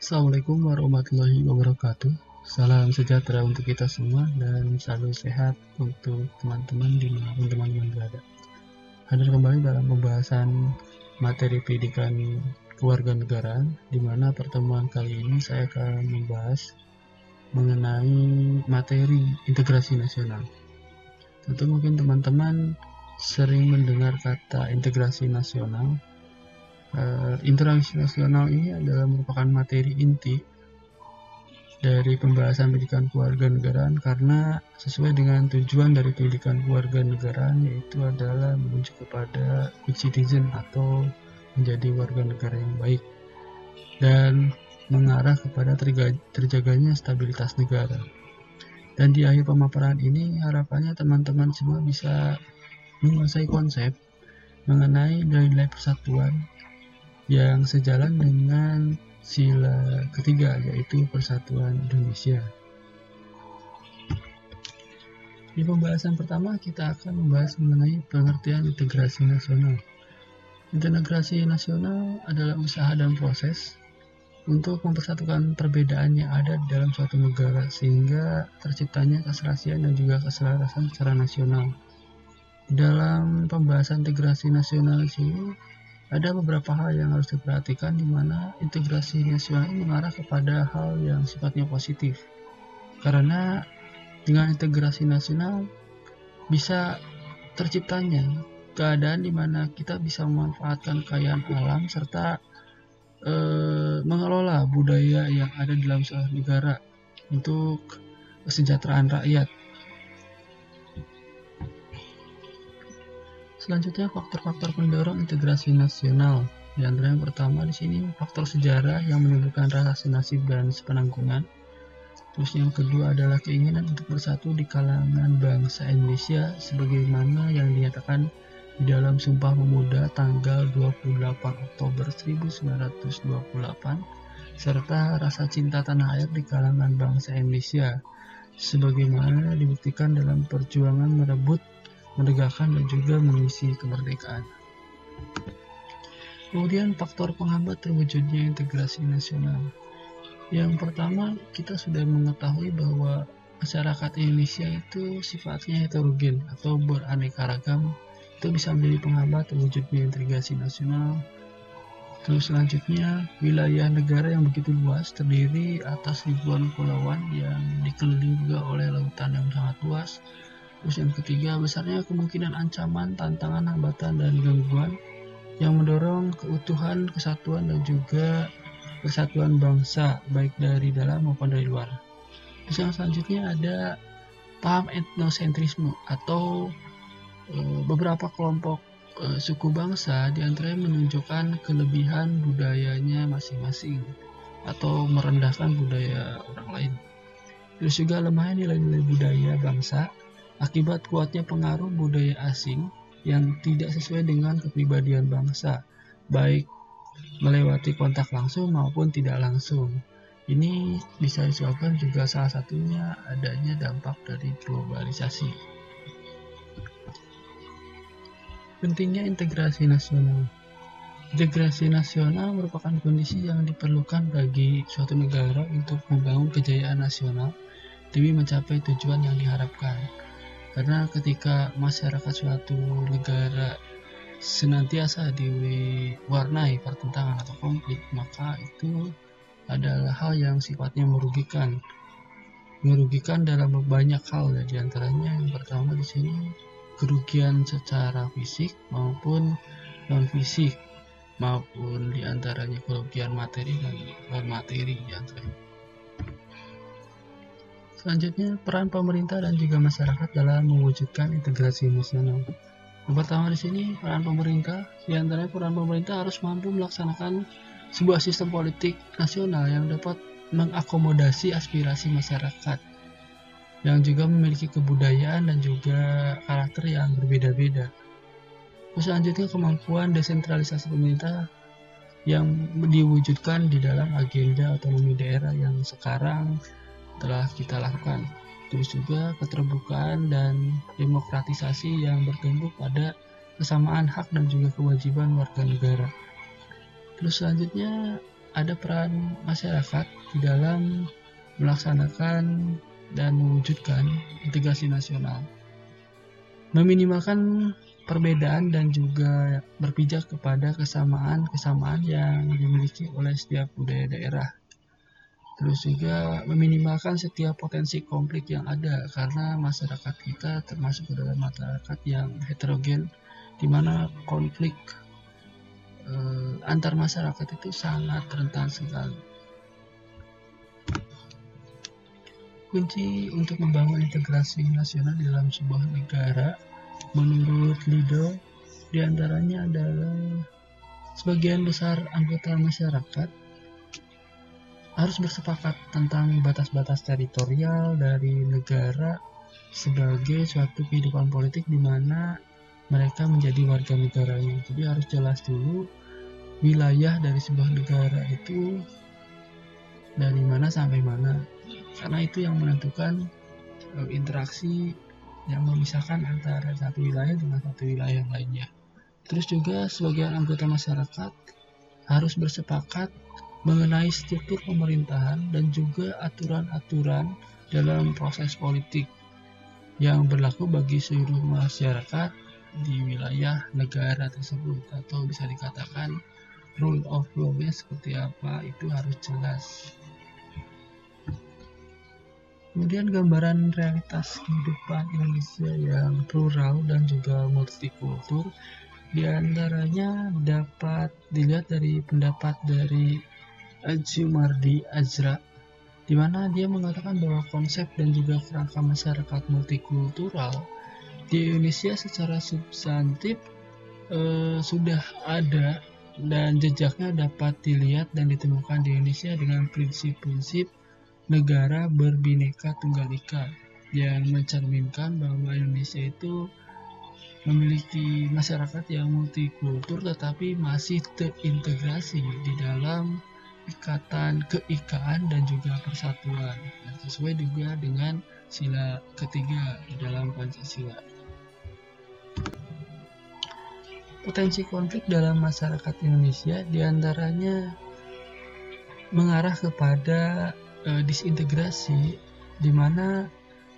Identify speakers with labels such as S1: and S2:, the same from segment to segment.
S1: Assalamualaikum warahmatullahi wabarakatuh. Salam sejahtera untuk kita semua dan selalu sehat untuk teman-teman di di mana pun teman-teman berada. Hadir kembali dalam pembahasan materi pendidikan negara, di mana pertemuan kali ini saya akan membahas mengenai materi integrasi nasional. Tentu mungkin teman-teman sering mendengar kata integrasi nasional uh, interaksi nasional ini adalah merupakan materi inti dari pembahasan pendidikan keluarga negaraan karena sesuai dengan tujuan dari pendidikan keluarga negaraan yaitu adalah menuju kepada good citizen atau menjadi warga negara yang baik dan mengarah kepada terjaganya stabilitas negara. Dan di akhir pemaparan ini harapannya teman-teman semua bisa menguasai konsep mengenai nilai-nilai persatuan yang sejalan dengan sila ketiga yaitu Persatuan Indonesia. Di pembahasan pertama kita akan membahas mengenai pengertian integrasi nasional. Integrasi nasional adalah usaha dan proses untuk mempersatukan perbedaan yang ada dalam suatu negara sehingga terciptanya keserasian dan juga keselarasan secara nasional. Dalam pembahasan integrasi nasional ini ada beberapa hal yang harus diperhatikan di mana integrasi nasional ini mengarah kepada hal yang sifatnya positif. Karena dengan integrasi nasional bisa terciptanya keadaan di mana kita bisa memanfaatkan kekayaan alam serta e, mengelola budaya yang ada di dalam suatu negara untuk kesejahteraan rakyat. Selanjutnya faktor-faktor pendorong integrasi nasional. Di antara yang pertama di sini faktor sejarah yang menimbulkan rasa senasib dan sepenanggungan. Terus yang kedua adalah keinginan untuk bersatu di kalangan bangsa Indonesia sebagaimana yang dinyatakan di dalam Sumpah Pemuda tanggal 28 Oktober 1928 serta rasa cinta tanah air di kalangan bangsa Indonesia sebagaimana dibuktikan dalam perjuangan merebut menegakkan dan juga mengisi kemerdekaan. Kemudian faktor penghambat terwujudnya integrasi nasional. Yang pertama, kita sudah mengetahui bahwa masyarakat Indonesia itu sifatnya heterogen atau beraneka ragam. Itu bisa menjadi penghambat terwujudnya integrasi nasional. Terus selanjutnya, wilayah negara yang begitu luas terdiri atas ribuan pulauan yang dikelilingi juga oleh lautan yang sangat luas Terus yang ketiga, besarnya kemungkinan ancaman, tantangan, hambatan, dan gangguan yang mendorong keutuhan, kesatuan, dan juga persatuan bangsa, baik dari dalam maupun dari luar. Terus yang selanjutnya ada paham etnosentrisme atau e, beberapa kelompok e, suku bangsa di antaranya menunjukkan kelebihan budayanya masing-masing atau merendahkan budaya orang lain. Terus juga lemahnya nilai-nilai budaya bangsa akibat kuatnya pengaruh budaya asing yang tidak sesuai dengan kepribadian bangsa, baik melewati kontak langsung maupun tidak langsung. Ini bisa disebabkan juga salah satunya adanya dampak dari globalisasi. Pentingnya integrasi nasional. Integrasi nasional merupakan kondisi yang diperlukan bagi suatu negara untuk membangun kejayaan nasional demi mencapai tujuan yang diharapkan karena ketika masyarakat suatu negara senantiasa diwarnai pertentangan atau konflik maka itu adalah hal yang sifatnya merugikan. Merugikan dalam banyak hal ya di antaranya yang pertama di sini kerugian secara fisik maupun non fisik maupun di antaranya kerugian materi dan non materi di antaranya Selanjutnya, peran pemerintah dan juga masyarakat dalam mewujudkan integrasi nasional. Yang pertama di sini, peran pemerintah, di antaranya peran pemerintah harus mampu melaksanakan sebuah sistem politik nasional yang dapat mengakomodasi aspirasi masyarakat yang juga memiliki kebudayaan dan juga karakter yang berbeda-beda. Selanjutnya kemampuan desentralisasi pemerintah yang diwujudkan di dalam agenda otonomi daerah yang sekarang telah kita lakukan. Terus juga keterbukaan dan demokratisasi yang bertumbuh pada kesamaan hak dan juga kewajiban warga negara. Terus selanjutnya ada peran masyarakat di dalam melaksanakan dan mewujudkan integrasi nasional. Meminimalkan perbedaan dan juga berpijak kepada kesamaan-kesamaan yang dimiliki oleh setiap budaya daerah. Terus juga meminimalkan setiap potensi konflik yang ada karena masyarakat kita termasuk dalam masyarakat yang heterogen di mana konflik eh, antar masyarakat itu sangat rentan sekali. Kunci untuk membangun integrasi nasional di dalam sebuah negara Menurut Lido, di antaranya adalah sebagian besar anggota masyarakat harus bersepakat tentang batas-batas teritorial dari negara sebagai suatu kehidupan politik di mana mereka menjadi warga negaranya. Jadi harus jelas dulu wilayah dari sebuah negara itu dari mana sampai mana. Karena itu yang menentukan eh, interaksi yang memisahkan antara satu wilayah dengan satu wilayah yang lainnya. Terus juga sebagian anggota masyarakat harus bersepakat mengenai struktur pemerintahan dan juga aturan-aturan dalam proses politik yang berlaku bagi seluruh masyarakat di wilayah negara tersebut atau bisa dikatakan rule of law-nya seperti apa itu harus jelas. Kemudian gambaran realitas kehidupan Indonesia yang plural dan juga multikultur di antaranya dapat dilihat dari pendapat dari Ajumardi Azra di mana dia mengatakan bahwa konsep dan juga kerangka masyarakat multikultural di Indonesia secara substantif eh, sudah ada dan jejaknya dapat dilihat dan ditemukan di Indonesia dengan prinsip-prinsip negara berbineka tunggal ika yang mencerminkan bahwa Indonesia itu memiliki masyarakat yang multikultur tetapi masih terintegrasi di dalam ikatan keikaan dan juga persatuan dan sesuai juga dengan sila ketiga di dalam Pancasila. Potensi konflik dalam masyarakat Indonesia di antaranya mengarah kepada e, disintegrasi di mana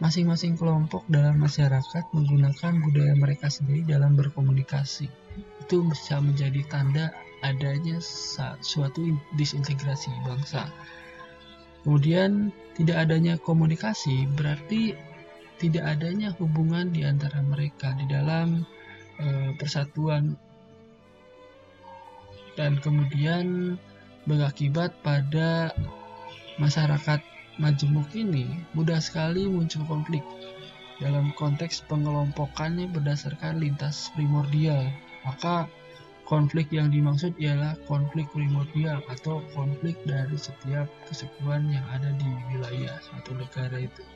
S1: masing-masing kelompok dalam masyarakat menggunakan budaya mereka sendiri dalam berkomunikasi. Itu bisa menjadi tanda adanya suatu disintegrasi bangsa. Kemudian tidak adanya komunikasi berarti tidak adanya hubungan di antara mereka di dalam e, persatuan dan kemudian berakibat pada masyarakat majemuk ini mudah sekali muncul konflik dalam konteks pengelompokannya berdasarkan lintas primordial. Maka konflik yang dimaksud ialah konflik primordial atau konflik dari setiap kesekuan yang ada di wilayah suatu negara itu.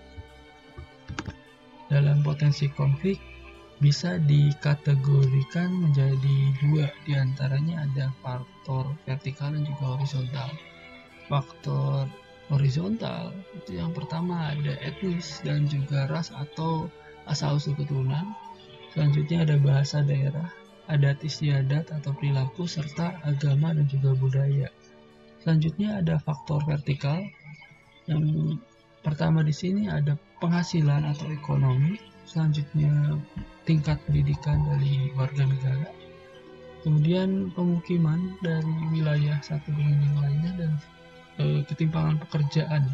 S1: Dalam potensi konflik bisa dikategorikan menjadi dua di antaranya ada faktor vertikal dan juga horizontal. Faktor horizontal itu yang pertama ada etnis dan juga ras atau asal usul keturunan selanjutnya ada bahasa daerah adat istiadat atau perilaku serta agama dan juga budaya. Selanjutnya ada faktor vertikal. Yang pertama di sini ada penghasilan atau ekonomi. Selanjutnya tingkat pendidikan dari warga negara. Kemudian pemukiman dari wilayah satu dengan yang lainnya dan eh, ketimpangan pekerjaan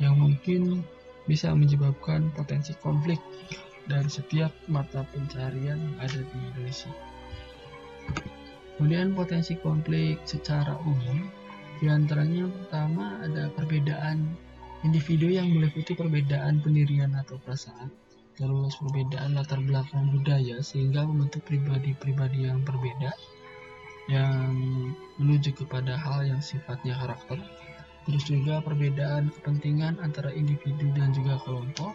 S1: yang mungkin bisa menyebabkan potensi konflik dari setiap mata pencarian yang ada di Indonesia. Kemudian potensi konflik secara umum di antaranya pertama ada perbedaan individu yang meliputi perbedaan pendirian atau perasaan, terus perbedaan latar belakang budaya sehingga membentuk pribadi-pribadi yang berbeda yang menuju kepada hal yang sifatnya karakter. Terus juga perbedaan kepentingan antara individu dan juga kelompok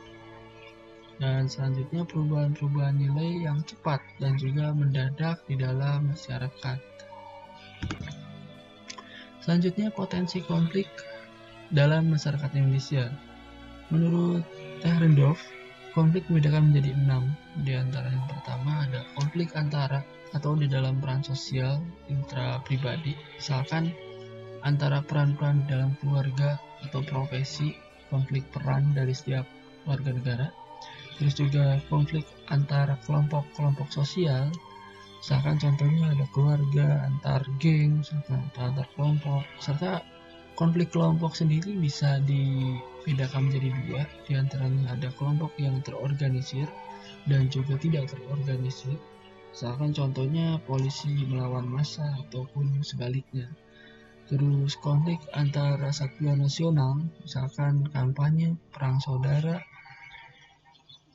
S1: dan selanjutnya perubahan-perubahan nilai yang cepat dan juga mendadak di dalam masyarakat. Selanjutnya potensi konflik dalam masyarakat Indonesia. Menurut Tehrendorf konflik dibedakan menjadi enam. Di antara yang pertama ada konflik antara atau di dalam peran sosial intra pribadi misalkan antara peran-peran dalam keluarga atau profesi, konflik peran dari setiap warga negara. Terus juga konflik antara kelompok-kelompok sosial, misalkan contohnya ada keluarga, antar geng, serta antar kelompok, serta konflik kelompok sendiri bisa dibedakan menjadi dua, di antaranya ada kelompok yang terorganisir dan juga tidak terorganisir. Misalkan contohnya polisi melawan massa ataupun sebaliknya. Terus konflik antara satuan nasional, misalkan kampanye, perang saudara.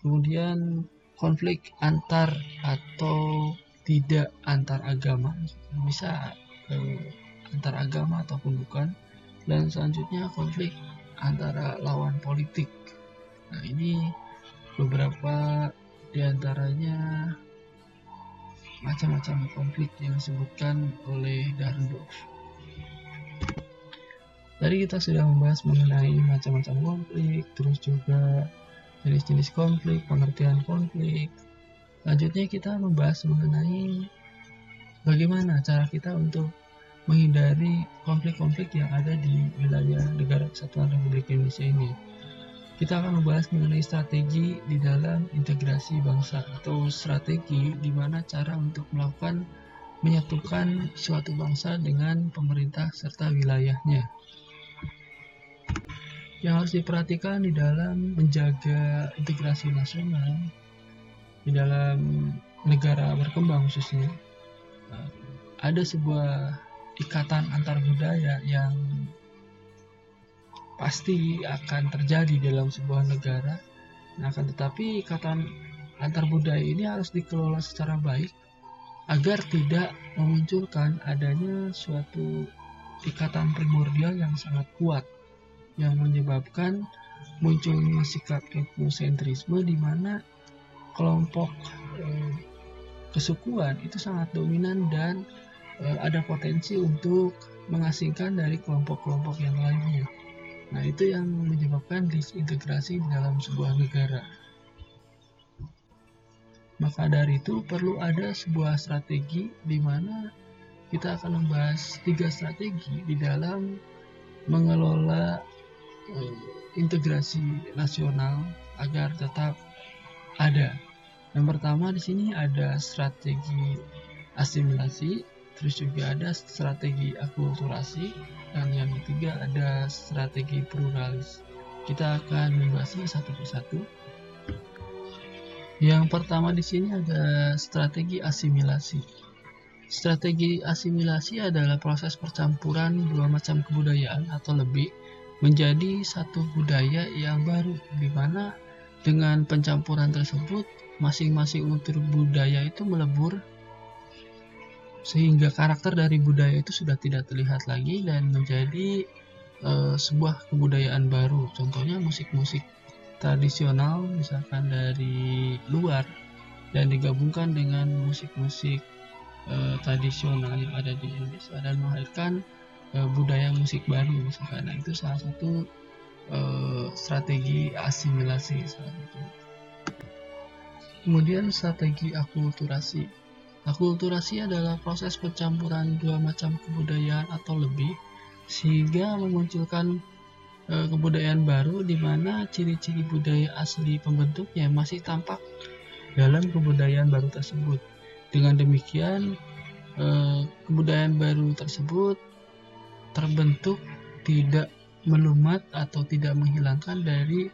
S1: Kemudian konflik antar atau tidak antar agama, bisa eh, antar agama ataupun bukan. Dan selanjutnya konflik antara lawan politik. Nah ini beberapa di antaranya macam-macam konflik yang disebutkan oleh Darndorf. Tadi kita sudah membahas mengenai macam-macam konflik, terus juga jenis-jenis konflik, pengertian konflik. Selanjutnya kita membahas mengenai bagaimana cara kita untuk menghindari konflik-konflik yang ada di wilayah negara kesatuan Republik Indonesia ini kita akan membahas mengenai strategi di dalam integrasi bangsa atau strategi di mana cara untuk melakukan menyatukan suatu bangsa dengan pemerintah serta wilayahnya. Yang harus diperhatikan di dalam menjaga integrasi nasional di dalam negara berkembang khususnya ada sebuah ikatan antar budaya yang pasti akan terjadi dalam sebuah negara. Nah, akan tetapi ikatan antar budaya ini harus dikelola secara baik agar tidak memunculkan adanya suatu ikatan primordial yang sangat kuat yang menyebabkan munculnya sikap etnosentrisme di mana kelompok eh, kesukuan itu sangat dominan dan eh, ada potensi untuk mengasingkan dari kelompok-kelompok yang lainnya. Nah, itu yang menyebabkan disintegrasi dalam sebuah negara. Maka dari itu perlu ada sebuah strategi di mana kita akan membahas tiga strategi di dalam mengelola uh, integrasi nasional agar tetap ada. Yang pertama di sini ada strategi asimilasi, terus juga ada strategi akulturasi dan yang ketiga ada strategi pluralis. Kita akan membahasnya satu persatu. Yang pertama di sini ada strategi asimilasi. Strategi asimilasi adalah proses percampuran dua macam kebudayaan atau lebih menjadi satu budaya yang baru di mana dengan pencampuran tersebut masing-masing unsur budaya itu melebur sehingga karakter dari budaya itu sudah tidak terlihat lagi dan menjadi uh, sebuah kebudayaan baru. Contohnya musik-musik tradisional misalkan dari luar dan digabungkan dengan musik-musik uh, tradisional yang ada di Indonesia dan melahirkan uh, budaya musik baru misalkan. Nah, itu salah satu uh, strategi asimilasi salah satu. Kemudian strategi akulturasi Akulturasi adalah proses pencampuran dua macam kebudayaan atau lebih sehingga memunculkan e, kebudayaan baru di mana ciri-ciri budaya asli pembentuknya masih tampak dalam kebudayaan baru tersebut. Dengan demikian, e, kebudayaan baru tersebut terbentuk tidak melumat atau tidak menghilangkan dari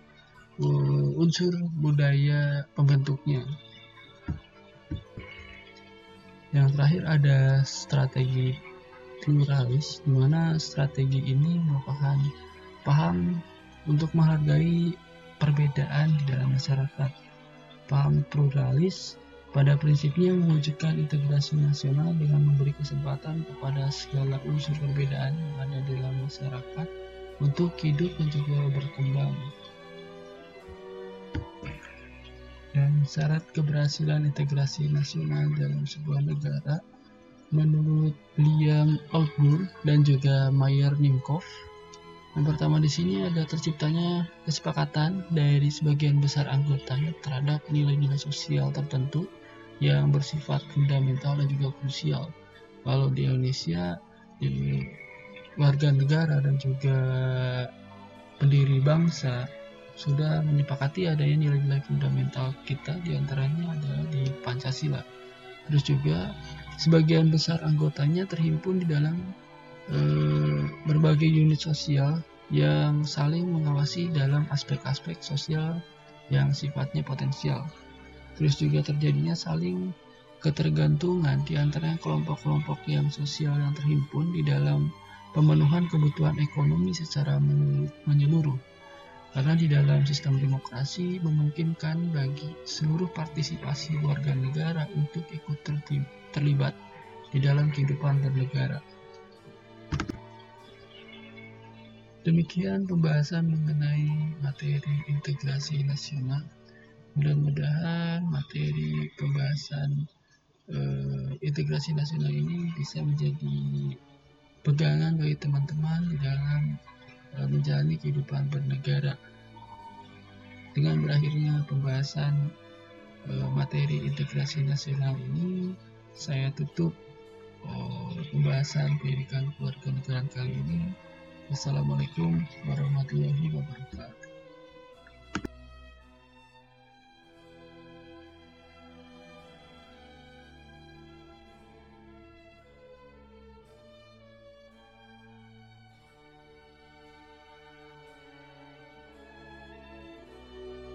S1: uh, unsur budaya pembentuknya. Yang terakhir ada strategi pluralis, di mana strategi ini merupakan paham untuk menghargai perbedaan di dalam masyarakat. Paham pluralis pada prinsipnya mewujudkan integrasi nasional dengan memberi kesempatan kepada segala unsur perbedaan yang ada dalam masyarakat untuk hidup dan juga berkembang. dan syarat keberhasilan integrasi nasional dalam sebuah negara menurut Liam Altgur dan juga Mayer Nimkov. Yang pertama di sini ada terciptanya kesepakatan dari sebagian besar anggota terhadap nilai-nilai sosial tertentu yang bersifat fundamental dan juga krusial. Kalau di Indonesia di warga negara dan juga pendiri bangsa sudah menyepakati adanya nilai-nilai fundamental kita di antaranya adalah di Pancasila. Terus juga sebagian besar anggotanya terhimpun di dalam e, berbagai unit sosial yang saling mengawasi dalam aspek-aspek sosial yang sifatnya potensial. Terus juga terjadinya saling ketergantungan di antara kelompok-kelompok yang sosial yang terhimpun di dalam pemenuhan kebutuhan ekonomi secara menyeluruh karena di dalam sistem demokrasi memungkinkan bagi seluruh partisipasi warga negara untuk ikut terlibat di dalam kehidupan bernegara. Demikian pembahasan mengenai materi integrasi nasional. Mudah-mudahan materi pembahasan eh, integrasi nasional ini bisa menjadi pegangan bagi teman-teman dalam Eh, menjalani kehidupan bernegara. Dengan berakhirnya pembahasan uh, materi integrasi nasional ini, saya tutup uh, pembahasan pendidikan keluarga negara kali ini. Wassalamualaikum warahmatullahi wabarakatuh.